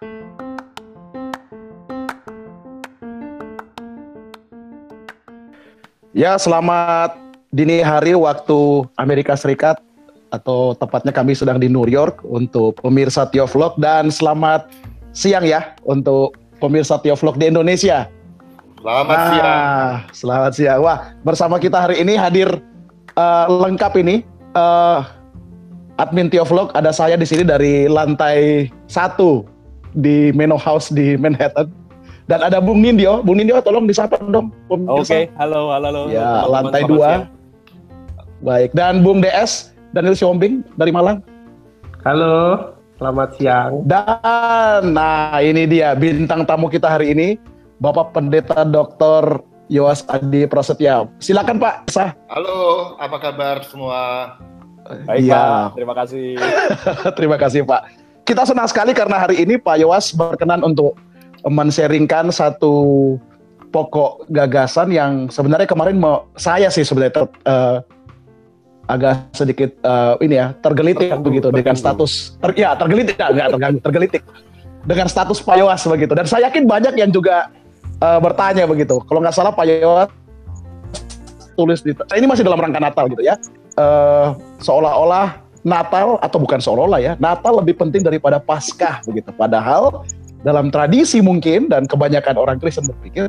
Ya, selamat dini hari waktu Amerika Serikat atau tepatnya kami sedang di New York untuk pemirsa Tio Vlog dan selamat siang ya untuk pemirsa Tio Vlog di Indonesia. Selamat nah, siang. Selamat siang. Wah, bersama kita hari ini hadir uh, lengkap ini uh, admin Tio Vlog ada saya di sini dari lantai satu di Meno House di Manhattan dan ada Bung Nindyo. Bung Nindyo tolong disapa dong. Oke, okay. halo, halo, halo. Ya, teman lantai dua. Baik, dan Bung DS, Daniel Siombing dari Malang. Halo, selamat siang. Dan, nah ini dia bintang tamu kita hari ini, Bapak Pendeta Dr. Yowas Adi Prasetya. Silakan Pak, sah. Halo, apa kabar semua? Baik ya. Pak, terima kasih. terima kasih Pak. Kita senang sekali karena hari ini Pak Yowas berkenan untuk men-sharingkan satu pokok gagasan yang sebenarnya kemarin mau saya sih sebenarnya ter, uh, agak sedikit uh, ini ya tergelitik terganggu, begitu terganggu. dengan status ter, ya tergelitik ya enggak terganggu tergelitik dengan status Pak Yowas begitu. Dan saya yakin banyak yang juga uh, bertanya begitu. Kalau nggak salah Pak Yowas tulis di ini masih dalam rangka Natal gitu ya. Uh, seolah-olah Natal atau bukan seolah-olah ya Natal lebih penting daripada Paskah begitu padahal dalam tradisi mungkin dan kebanyakan orang Kristen berpikir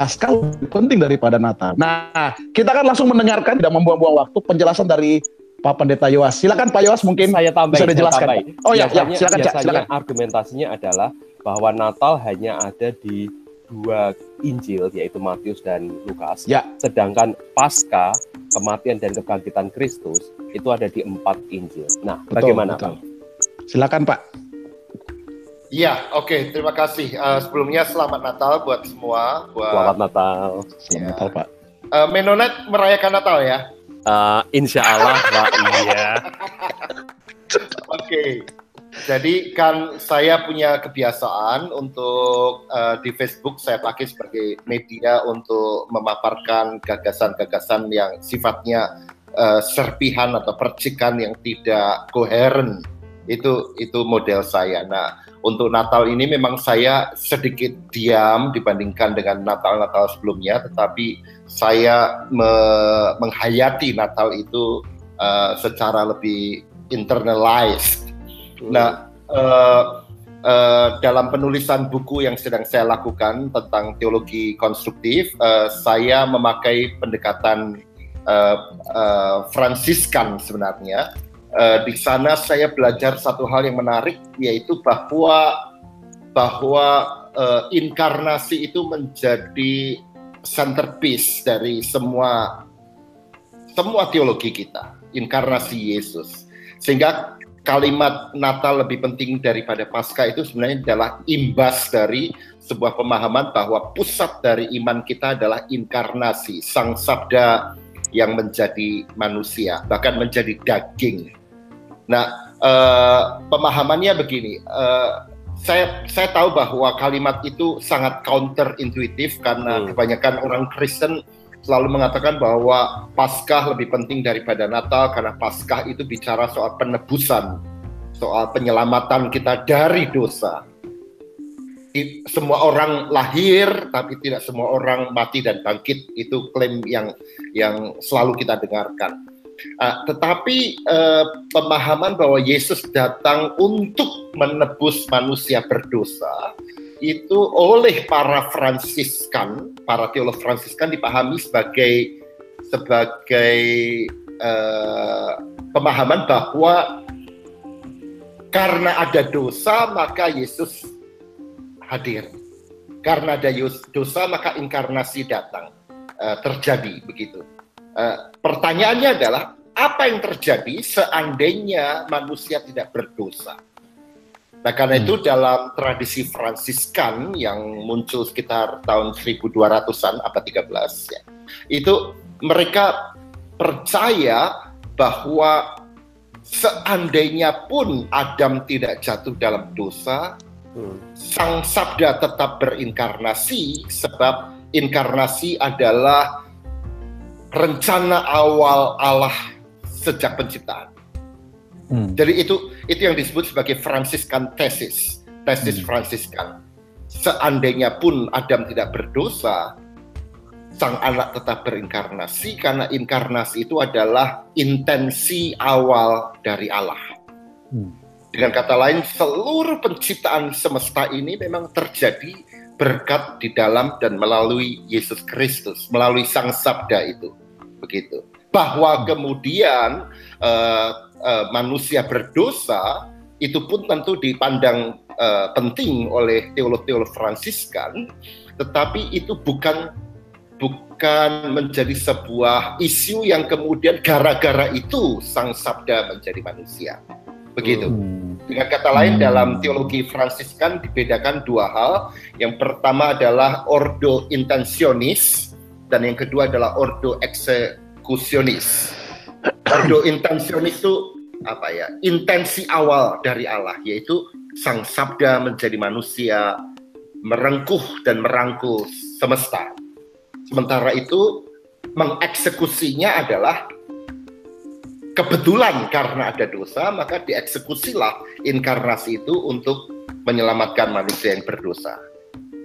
Paskah lebih penting daripada Natal. Nah, kita kan langsung mendengarkan tidak membuang-buang waktu penjelasan dari Pak Pendeta Yowas. Silakan Pak Yowas mungkin saya tambahin, bisa dijelaskan. Saya tambahin. Oh ya, ya silakan Cak, silakan. Argumentasinya adalah bahwa Natal hanya ada di dua Injil yaitu Matius dan Lukas. Ya. Sedangkan Paskah, kematian dan kebangkitan Kristus itu ada di empat Injil. Nah, betul, bagaimana betul. Pak? Silakan Pak. Iya, oke, okay, terima kasih. Uh, sebelumnya selamat Natal buat semua. Buat, selamat Natal. Selamat ya. Natal, Pak. Uh, Menonet merayakan Natal ya? Uh, insya Allah, Pak. iya. Oke. Okay. Jadi kan saya punya kebiasaan untuk uh, di Facebook saya pakai sebagai media untuk memaparkan gagasan-gagasan yang sifatnya uh, serpihan atau percikan yang tidak koheren. Itu itu model saya. Nah, untuk Natal ini memang saya sedikit diam dibandingkan dengan Natal-Natal sebelumnya, tetapi saya me menghayati Natal itu uh, secara lebih internalized. Hmm. Nah, uh, uh, dalam penulisan buku yang sedang saya lakukan tentang teologi konstruktif, uh, saya memakai pendekatan uh, uh, Fransiskan sebenarnya uh, di sana saya belajar satu hal yang menarik yaitu bahwa bahwa uh, inkarnasi itu menjadi centerpiece dari semua semua teologi kita, inkarnasi Yesus. Sehingga kalimat Natal lebih penting daripada Paskah itu sebenarnya adalah imbas dari sebuah pemahaman bahwa pusat dari iman kita adalah inkarnasi, sang sabda yang menjadi manusia, bahkan menjadi daging Nah, uh, pemahamannya begini. Uh, saya saya tahu bahwa kalimat itu sangat counter intuitif karena hmm. kebanyakan orang Kristen selalu mengatakan bahwa Paskah lebih penting daripada Natal karena Paskah itu bicara soal penebusan, soal penyelamatan kita dari dosa. Semua orang lahir, tapi tidak semua orang mati dan bangkit. Itu klaim yang yang selalu kita dengarkan. Uh, tetapi uh, pemahaman bahwa Yesus datang untuk menebus manusia berdosa itu oleh para Fransiskan, para teolog Fransiskan dipahami sebagai sebagai uh, pemahaman bahwa karena ada dosa maka Yesus hadir. Karena ada dosa maka inkarnasi datang uh, terjadi begitu. Uh, pertanyaannya adalah apa yang terjadi seandainya manusia tidak berdosa? Nah, karena hmm. itu dalam tradisi Fransiskan yang muncul sekitar tahun 1200-an abad 13 ya. Itu mereka percaya bahwa seandainya pun Adam tidak jatuh dalam dosa, hmm. sang sabda tetap berinkarnasi sebab inkarnasi adalah rencana awal Allah sejak penciptaan. Hmm. Jadi itu itu yang disebut sebagai Franciscan thesis tesis hmm. Fransiskan. Seandainya pun Adam tidak berdosa, sang anak tetap berinkarnasi karena inkarnasi itu adalah intensi awal dari Allah. Hmm. Dengan kata lain, seluruh penciptaan semesta ini memang terjadi berkat di dalam dan melalui Yesus Kristus, melalui Sang Sabda itu. Begitu. Bahwa kemudian uh, uh, manusia berdosa itu pun tentu dipandang uh, penting oleh teolog-teolog Fransiskan, tetapi itu bukan bukan menjadi sebuah isu yang kemudian gara-gara itu sang sabda menjadi manusia. Begitu. Hmm. Dengan kata lain hmm. dalam teologi Fransiskan dibedakan dua hal. Yang pertama adalah ordo intensionis dan yang kedua adalah ordo eksekusionis. Ordo intensionis itu apa ya? Intensi awal dari Allah yaitu sang sabda menjadi manusia merengkuh dan merangkul semesta. Sementara itu mengeksekusinya adalah kebetulan karena ada dosa maka dieksekusilah inkarnasi itu untuk menyelamatkan manusia yang berdosa.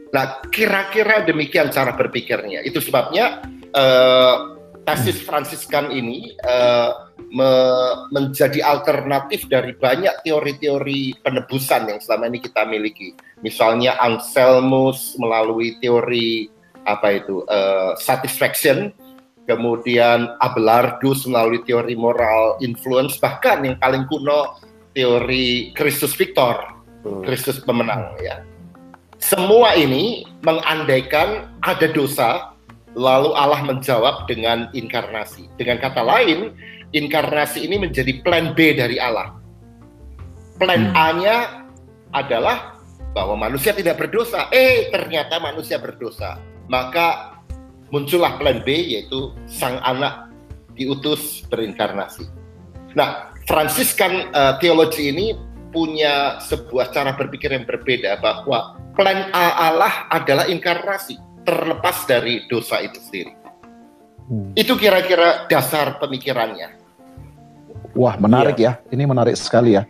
Nah, kira-kira demikian cara berpikirnya. Itu sebabnya uh, tesis Fransiskan ini uh, me menjadi alternatif dari banyak teori-teori penebusan yang selama ini kita miliki. Misalnya Anselmus melalui teori apa itu uh, satisfaction kemudian Abelardus melalui teori moral influence, bahkan yang paling kuno teori Kristus Victor, hmm. Kristus pemenang ya. Semua ini mengandaikan ada dosa, lalu Allah menjawab dengan inkarnasi. Dengan kata lain, inkarnasi ini menjadi plan B dari Allah. Plan hmm. A-nya adalah bahwa manusia tidak berdosa. Eh, ternyata manusia berdosa. Maka muncullah plan B yaitu sang anak diutus berinkarnasi. Nah, Fransiskan uh, teologi ini punya sebuah cara berpikir yang berbeda bahwa plan A Allah adalah inkarnasi terlepas dari dosa itu sendiri. Hmm. Itu kira-kira dasar pemikirannya. Wah, menarik iya. ya. Ini menarik sekali ya.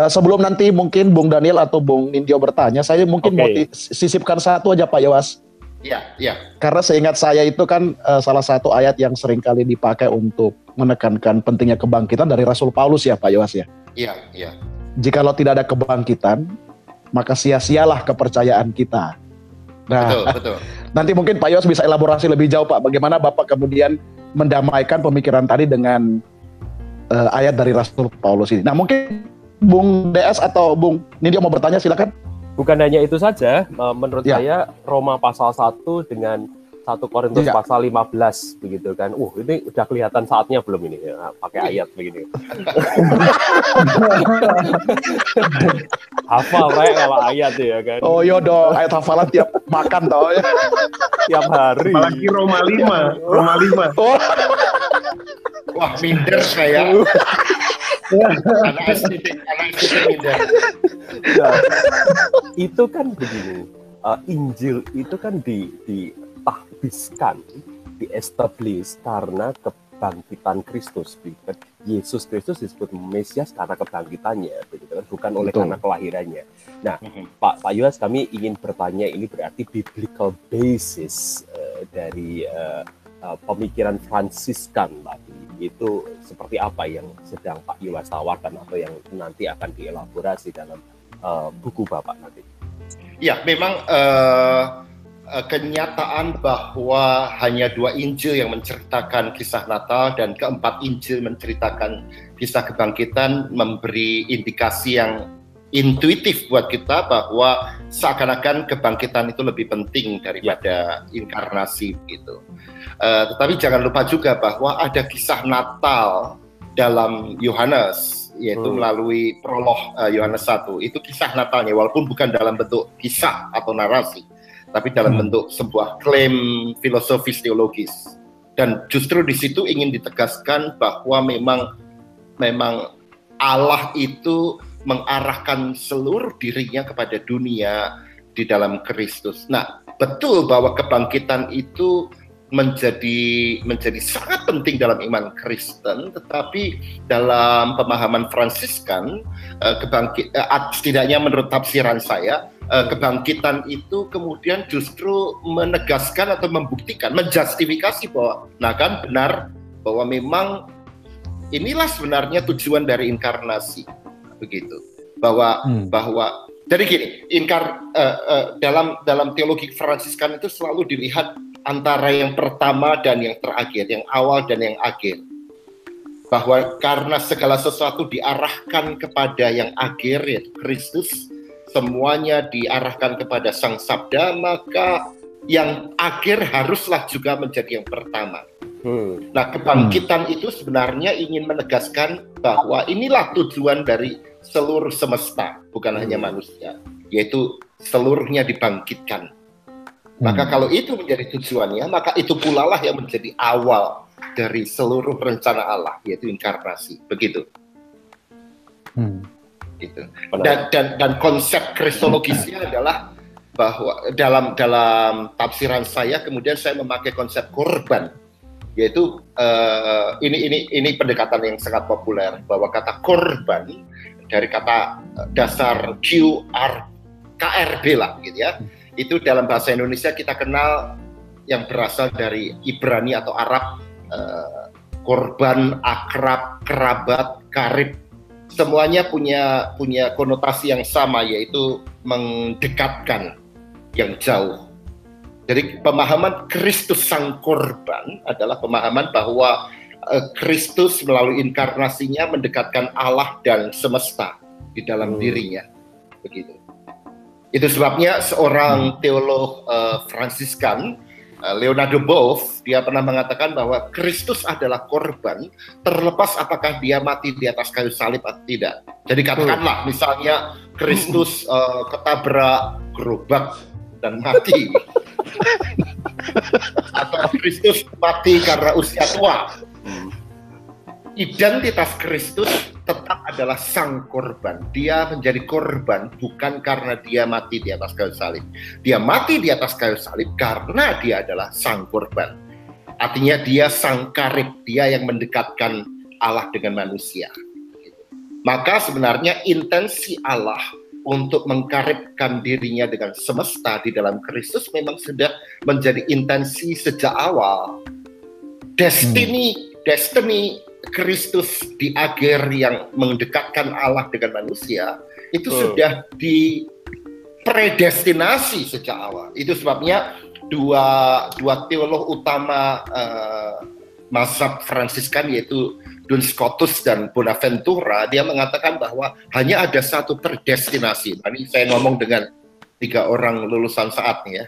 Uh, sebelum nanti mungkin Bung Daniel atau Bung Nindyo bertanya, saya mungkin okay. mau sisipkan satu aja Pak Yawas. Iya, iya. Karena seingat saya itu kan uh, salah satu ayat yang sering kali dipakai untuk menekankan pentingnya kebangkitan dari Rasul Paulus ya Pak Yowas ya. Iya, iya. Jikalau tidak ada kebangkitan, maka sia-sialah kepercayaan kita. Nah, betul, betul. nanti mungkin Pak Yos bisa elaborasi lebih jauh Pak, bagaimana Bapak kemudian mendamaikan pemikiran tadi dengan uh, ayat dari Rasul Paulus ini. Nah, mungkin Bung DS atau Bung Nindyo mau bertanya silakan. Bukan hanya itu saja, menurut ya. saya Roma pasal 1 dengan 1 Korintus ya. pasal 15 begitu kan. Uh, ini udah kelihatan saatnya belum ini ya, pakai ayat begini. Hafal kayak kalau ayat ya kan. Oh iya dong, ayat hafalan tiap makan toh ya. tiap hari. Apalagi Roma 5, Roma 5. Oh. Wah, minder saya. Ya, itu kan begini. Uh, Injil itu kan di ditahbiskan, diestablish karena kebangkitan Kristus. Yesus Kristus disebut Mesias karena kebangkitannya, begitu kan? bukan oleh Betul. karena kelahirannya. Nah, mm-hmm. Pak Pak Yuas, kami ingin bertanya ini berarti biblical basis uh, dari uh, uh, pemikiran Fransiskan tadi itu seperti apa yang sedang Pak Yulas tawarkan atau yang nanti akan dielaborasi dalam uh, buku Bapak nanti? Ya, memang uh, kenyataan bahwa hanya dua Injil yang menceritakan kisah Natal dan keempat Injil menceritakan kisah kebangkitan memberi indikasi yang intuitif buat kita bahwa seakan-akan kebangkitan itu lebih penting daripada ya. inkarnasi gitu. Uh, tetapi jangan lupa juga bahwa ada kisah Natal dalam Yohanes yaitu hmm. melalui prolog uh, Yohanes 1 itu kisah Natalnya walaupun bukan dalam bentuk kisah atau narasi tapi dalam hmm. bentuk sebuah klaim filosofis teologis dan justru di situ ingin ditegaskan bahwa memang memang Allah itu mengarahkan seluruh dirinya kepada dunia di dalam Kristus. Nah, betul bahwa kebangkitan itu menjadi menjadi sangat penting dalam iman Kristen, tetapi dalam pemahaman Fransiskan uh, kebangkit uh, setidaknya menurut tafsiran saya uh, kebangkitan itu kemudian justru menegaskan atau membuktikan, menjustifikasi bahwa nah kan benar bahwa memang inilah sebenarnya tujuan dari inkarnasi begitu bahwa hmm. bahwa jadi gini inkar uh, uh, dalam dalam teologi Fransiskan itu selalu dilihat antara yang pertama dan yang terakhir, yang awal dan yang akhir. Bahwa karena segala sesuatu diarahkan kepada yang akhir yaitu Kristus, semuanya diarahkan kepada Sang Sabda, maka yang akhir haruslah juga menjadi yang pertama. Hmm. Nah, kebangkitan hmm. itu sebenarnya ingin menegaskan bahwa inilah tujuan dari seluruh semesta, bukan hmm. hanya manusia, yaitu seluruhnya dibangkitkan maka hmm. kalau itu menjadi tujuannya, maka itu pula lah yang menjadi awal dari seluruh rencana Allah, yaitu inkarnasi. Begitu. Hmm. Gitu. Dan, dan dan konsep kristologisnya adalah bahwa dalam dalam tafsiran saya kemudian saya memakai konsep korban. Yaitu uh, ini ini ini pendekatan yang sangat populer bahwa kata korban dari kata dasar Q R KRB lah gitu ya. Itu dalam bahasa Indonesia kita kenal yang berasal dari Ibrani atau Arab uh, korban, akrab, kerabat, karib semuanya punya punya konotasi yang sama yaitu mendekatkan yang jauh. Jadi pemahaman Kristus sang korban adalah pemahaman bahwa eh, Kristus melalui inkarnasinya mendekatkan Allah dan semesta di dalam hmm. dirinya. Begitu. Itu sebabnya seorang teolog uh, Fransiskan uh, Leonardo Boff dia pernah mengatakan bahwa Kristus adalah korban terlepas apakah dia mati di atas kayu salib atau tidak. Jadi katakanlah misalnya Kristus uh, ketabrak gerobak dan mati. atau Kristus mati karena usia tua. Identitas Kristus tetap adalah sang korban. Dia menjadi korban bukan karena dia mati di atas kayu salib. Dia mati di atas kayu salib karena dia adalah sang korban. Artinya dia sang karib, dia yang mendekatkan Allah dengan manusia. Maka sebenarnya intensi Allah untuk mengkaribkan dirinya dengan semesta di dalam Kristus memang sudah menjadi intensi sejak awal. Destiny, hmm. destiny Kristus di akhir yang mendekatkan Allah dengan manusia itu hmm. sudah dipredestinasi sejak awal. Itu sebabnya dua dua teolog utama uh, mazhab Fransiskan yaitu Duns Scotus dan Bonaventura dia mengatakan bahwa hanya ada satu predestinasi. Nah, ini saya ngomong dengan tiga orang lulusan saat nih ya.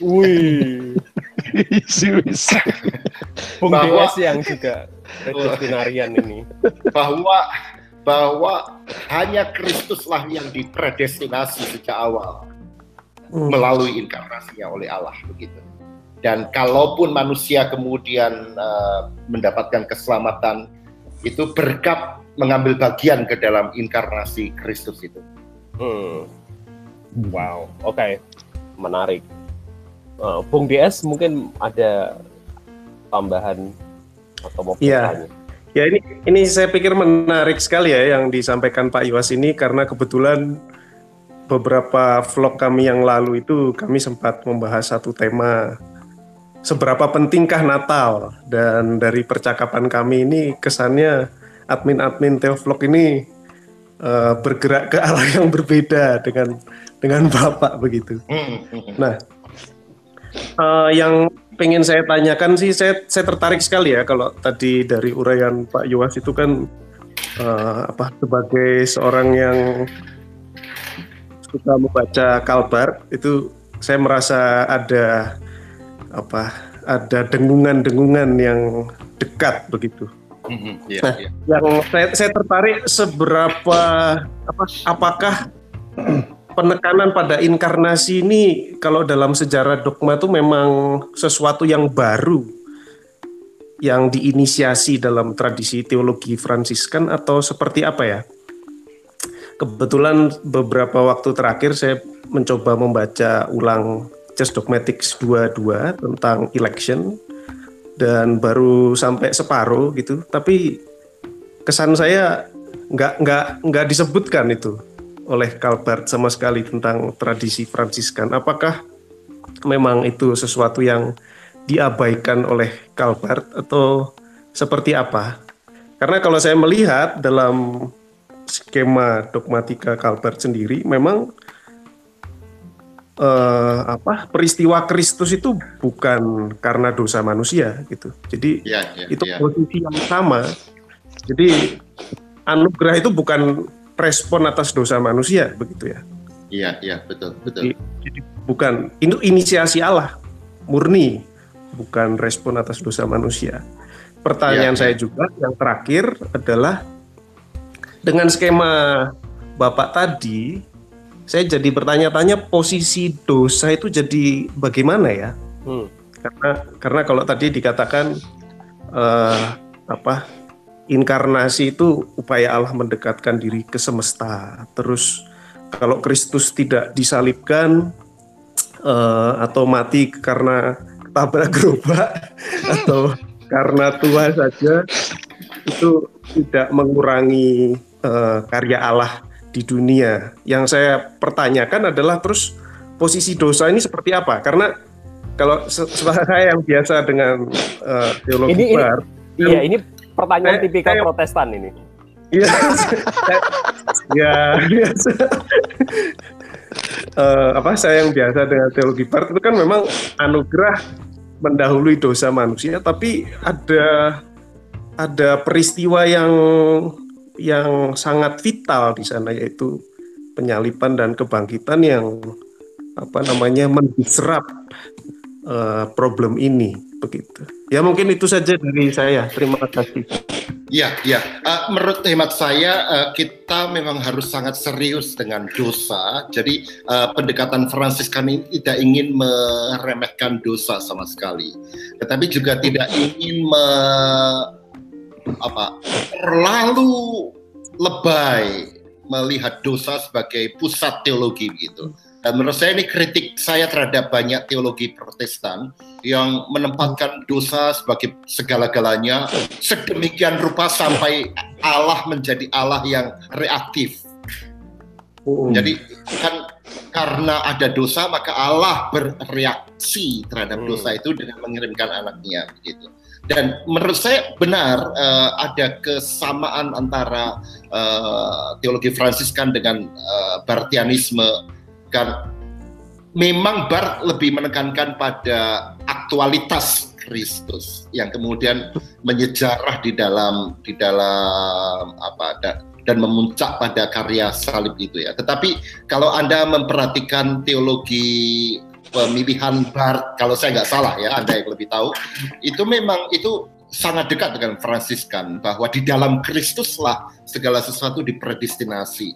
Wih. Bung bahwa, yang juga predestinarian ini. Bahwa bahwa hanya Kristuslah yang dipredestinasi sejak awal hmm. melalui inkarnasinya oleh Allah begitu. Dan kalaupun manusia kemudian uh, mendapatkan keselamatan itu berkat mengambil bagian ke dalam inkarnasi Kristus itu. Hmm. Wow, oke, okay. menarik uh, Bung DS mungkin ada tambahan atau Iya. Ya ini ini saya pikir menarik sekali ya yang disampaikan Pak Iwas ini karena kebetulan beberapa vlog kami yang lalu itu kami sempat membahas satu tema seberapa pentingkah Natal dan dari percakapan kami ini kesannya admin-admin Teovlog ini uh, bergerak ke arah yang berbeda dengan dengan Bapak begitu. Hmm, hmm, hmm. Nah, Uh, yang pengen saya tanyakan sih, saya, saya tertarik sekali ya kalau tadi dari uraian Pak Yuas itu kan uh, apa sebagai seorang yang suka membaca kalbar itu saya merasa ada apa ada dengungan-dengungan yang dekat begitu. Mm-hmm, yeah, nah, yeah. yang saya, saya tertarik seberapa apa apakah penekanan pada inkarnasi ini kalau dalam sejarah dogma itu memang sesuatu yang baru yang diinisiasi dalam tradisi teologi Fransiskan atau seperti apa ya? Kebetulan beberapa waktu terakhir saya mencoba membaca ulang Just Dogmatics 22 tentang election dan baru sampai separuh gitu. Tapi kesan saya nggak nggak nggak disebutkan itu oleh Calvert sama sekali tentang tradisi Fransiskan. Apakah memang itu sesuatu yang diabaikan oleh Calvert atau seperti apa? Karena kalau saya melihat dalam skema dogmatika Calvert sendiri, memang uh, apa peristiwa Kristus itu bukan karena dosa manusia gitu. Jadi ya, ya, itu ya. posisi yang sama. Jadi anugerah itu bukan respon atas dosa manusia begitu ya. Iya, iya, betul, betul. Jadi, jadi bukan itu inisiasi Allah murni, bukan respon atas dosa manusia. Pertanyaan ya, saya ya. juga yang terakhir adalah dengan skema Bapak tadi saya jadi bertanya-tanya posisi dosa itu jadi bagaimana ya? Hmm. Karena karena kalau tadi dikatakan uh, apa inkarnasi itu upaya Allah mendekatkan diri ke semesta. Terus kalau Kristus tidak disalibkan uh, atau mati karena tabrak gerobak atau karena tua saja itu tidak mengurangi uh, karya Allah di dunia. Yang saya pertanyakan adalah terus posisi dosa ini seperti apa? Karena kalau saya yang biasa dengan uh, teologi ini, bar, ini, iya ini pertanyaan saya, tipikal saya, Protestan ini. Iya, ya biasa. uh, apa saya yang biasa dengan teologi bar itu kan memang anugerah mendahului dosa manusia, tapi ada ada peristiwa yang yang sangat vital di sana yaitu penyalipan dan kebangkitan yang apa namanya mendisrup uh, problem ini begitu. Ya mungkin itu saja dari saya. Terima kasih. Ya, ya. Uh, menurut hemat saya uh, kita memang harus sangat serius dengan dosa. Jadi uh, pendekatan Fransiskan ini tidak ingin meremehkan dosa sama sekali, tetapi juga tidak ingin me apa terlalu lebay melihat dosa sebagai pusat teologi gitu. Dan menurut saya ini kritik saya terhadap banyak teologi Protestan yang menempatkan dosa sebagai segala-galanya sedemikian rupa sampai Allah menjadi Allah yang reaktif. Oh. Jadi kan karena ada dosa maka Allah bereaksi terhadap dosa hmm. itu dengan mengirimkan anaknya begitu. Dan menurut saya benar uh, ada kesamaan antara uh, teologi Fransiskan dengan uh, Bartianisme kan memang Bart lebih menekankan pada aktualitas Kristus yang kemudian menyejarah di dalam di dalam apa da, dan memuncak pada karya salib itu ya. Tetapi kalau Anda memperhatikan teologi pemilihan Bart kalau saya nggak salah ya Anda yang lebih tahu itu memang itu sangat dekat dengan Fransiskan bahwa di dalam Kristuslah segala sesuatu dipredestinasi.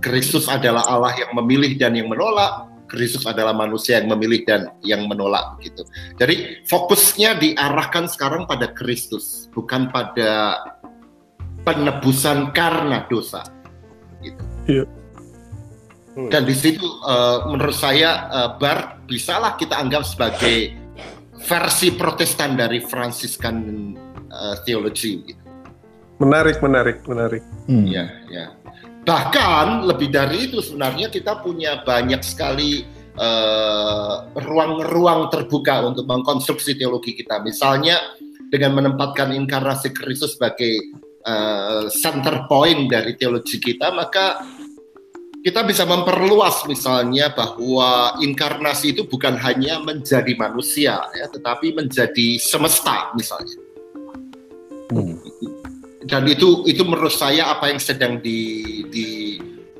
Kristus adalah Allah yang memilih dan yang menolak. Kristus adalah manusia yang memilih dan yang menolak gitu. Jadi fokusnya diarahkan sekarang pada Kristus, bukan pada penebusan karena dosa. Gitu. Yeah. Hmm. Dan di situ uh, menurut saya uh, Bar bisalah kita anggap sebagai versi Protestan dari Franciscan uh, theology. Gitu. Menarik, menarik, menarik. Hmm. Ya, ya. Bahkan lebih dari itu sebenarnya kita punya banyak sekali ruang-ruang uh, terbuka untuk mengkonstruksi teologi kita. Misalnya dengan menempatkan inkarnasi Kristus sebagai uh, center point dari teologi kita, maka kita bisa memperluas misalnya bahwa inkarnasi itu bukan hanya menjadi manusia ya, tetapi menjadi semesta misalnya. Hmm. Dan itu itu menurut saya apa yang sedang di, di,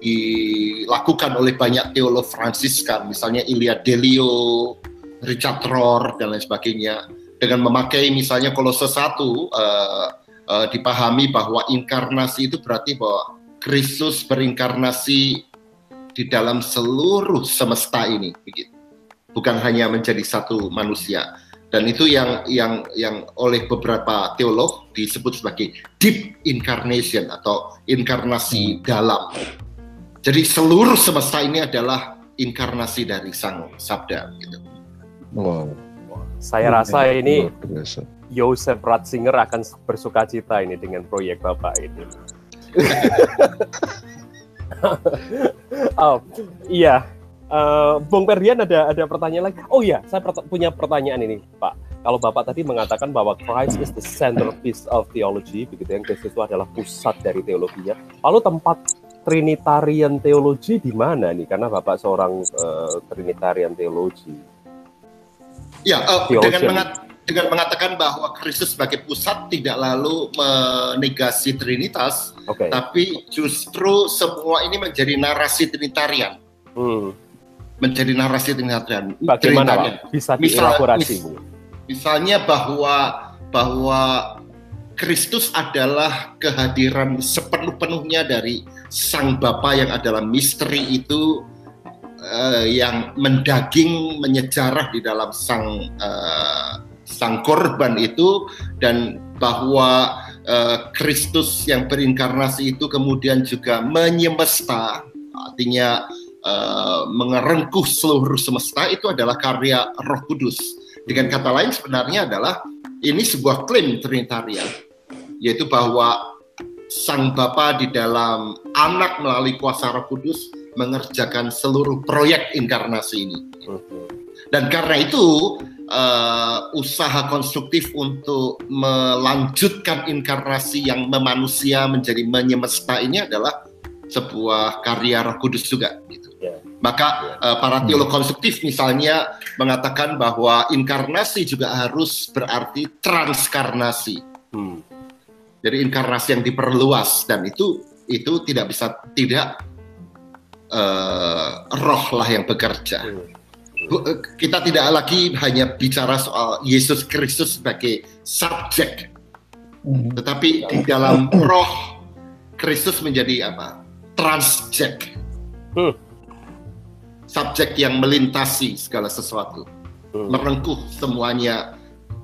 dilakukan oleh banyak teolog Fransiskan, misalnya Ilya Delio, Richard Rohr dan lain sebagainya, dengan memakai misalnya kalau sesuatu uh, uh, dipahami bahwa inkarnasi itu berarti bahwa Kristus berinkarnasi di dalam seluruh semesta ini begitu. Bukan hanya menjadi satu manusia dan itu yang yang yang oleh beberapa teolog disebut sebagai deep incarnation atau inkarnasi dalam jadi seluruh semesta ini adalah inkarnasi dari Sang Sabda. Gitu. Wow. Saya rasa ini Joseph Ratzinger akan bersuka cita ini dengan proyek Bapak ini. oh, iya. Uh, Bung Perdian ada ada pertanyaan lagi. Oh iya, saya punya pertanyaan ini, Pak. Kalau Bapak tadi mengatakan bahwa Christ is the centerpiece of theology, begitu yang Kristus itu adalah pusat dari teologinya. Lalu tempat Trinitarian teologi di mana nih? Karena Bapak seorang uh, Trinitarian teologi. Ya, uh, dengan mengat dengan mengatakan bahwa Kristus sebagai pusat tidak lalu menegasi Trinitas, okay. tapi justru semua ini menjadi narasi Trinitarian. Hmm. Menjadi narasi Trinitarian. Bagaimana Trinitarian. Pak? Bisa dielaborasi? Misal, misalnya bahwa bahwa Kristus adalah kehadiran sepenuh-penuhnya dari Sang Bapa yang adalah misteri itu uh, yang mendaging menyejarah di dalam Sang uh, sang korban itu dan bahwa eh, Kristus uh, yang berinkarnasi itu kemudian juga menyemesta artinya uh, mengerengkuh seluruh semesta itu adalah karya Roh Kudus. Dengan kata lain sebenarnya adalah ini sebuah klaim trinitarian yaitu bahwa Sang Bapa di dalam anak melalui kuasa Roh Kudus mengerjakan seluruh proyek inkarnasi ini. Dan karena itu uh, usaha konstruktif untuk melanjutkan inkarnasi yang memanusia menjadi menyemesta ini adalah sebuah karya Roh Kudus juga gitu. Yeah. Maka uh, para teolog konstruktif misalnya mengatakan bahwa inkarnasi juga harus berarti transkarnasi. Hmm. Jadi inkarnasi yang diperluas dan itu itu tidak bisa tidak uh, roh lah yang bekerja. Hmm kita tidak lagi hanya bicara soal Yesus Kristus sebagai subjek, hmm. tetapi di dalam roh Kristus menjadi apa? Transjek, hmm. Subjek yang melintasi segala sesuatu, hmm. merengkuh semuanya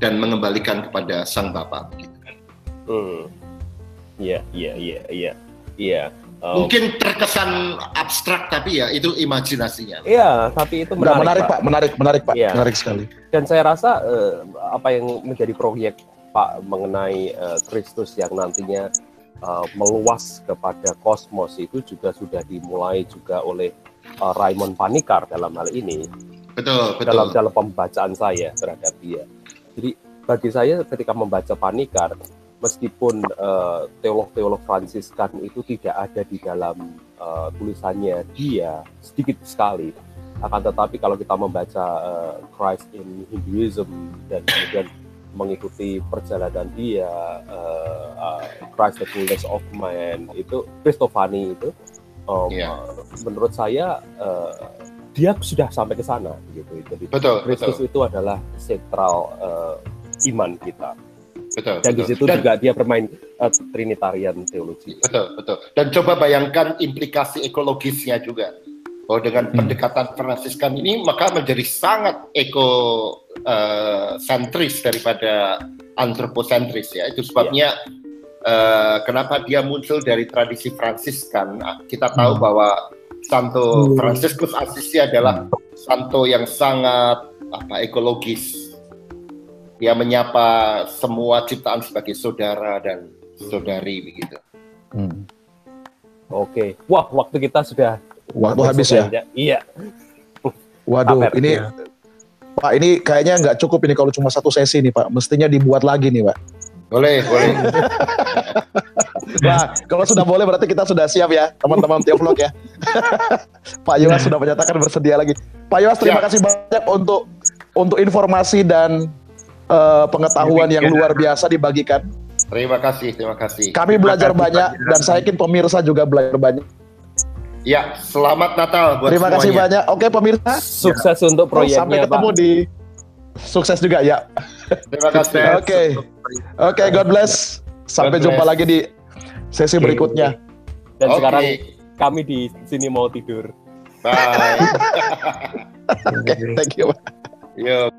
dan mengembalikan kepada Sang Bapa. Iya, iya, iya, iya, iya. Oh. Mungkin terkesan abstrak tapi ya itu imajinasinya. Iya, tapi itu menarik, menarik Pak. Pak. Menarik, menarik Pak. Ya. Menarik sekali. Dan saya rasa uh, apa yang menjadi proyek Pak mengenai uh, Kristus yang nantinya uh, meluas kepada kosmos itu juga sudah dimulai juga oleh uh, Raymond Panikar dalam hal ini. Betul, betul. Dalam dalam pembacaan saya terhadap dia. Jadi bagi saya ketika membaca Panikar meskipun uh, teolog-teolog Fransiskan itu tidak ada di dalam uh, tulisannya dia sedikit sekali akan tetapi kalau kita membaca uh, Christ in Hinduism dan kemudian mengikuti perjalanan dia uh, uh, Christ the Fullness of Man itu Kristofani itu um, yeah. menurut saya uh, dia sudah sampai ke sana gitu jadi Kristus itu adalah sentral uh, iman kita Betul. Dan betul. di situ Dan, juga dia bermain uh, Trinitarian teologi. Betul, betul. Dan coba bayangkan implikasi ekologisnya juga. Bahwa dengan hmm. pendekatan Fransiskan ini maka menjadi sangat eko uh, sentris daripada antroposentris ya. Itu sebabnya ya. Uh, kenapa dia muncul dari tradisi Fransiskan. Kita tahu hmm. bahwa Santo hmm. Franciscus Assisi adalah hmm. santo yang sangat apa ekologis dia menyapa semua ciptaan sebagai saudara dan saudari begitu. Hmm. Oke, wah waktu kita sudah waktu habis ya. Iya. Waduh, Aper, ini ya. Pak ini kayaknya nggak cukup ini kalau cuma satu sesi nih Pak, mestinya dibuat lagi nih Pak. Boleh, boleh. nah, kalau sudah boleh berarti kita sudah siap ya, teman-teman Tiovlog ya. Pak Yowas sudah menyatakan bersedia lagi. Pak Yowas terima kasih banyak untuk untuk informasi dan uh, pengetahuan yang luar biasa dibagikan. Terima kasih, terima kasih. Kami belajar banyak dan saya yakin pemirsa juga belajar banyak. Ya, selamat Natal buat Terima semuanya. kasih banyak. Oke pemirsa, sukses ya. untuk proyeknya. Sampai ketemu Pak. di sukses juga ya. Terima kasih. Oke, oke, okay, God bless. Sampai God jumpa bless. lagi di sesi okay. berikutnya. Dan okay. sekarang kami di sini mau tidur. Bye. Oke, okay, thank you. Yo.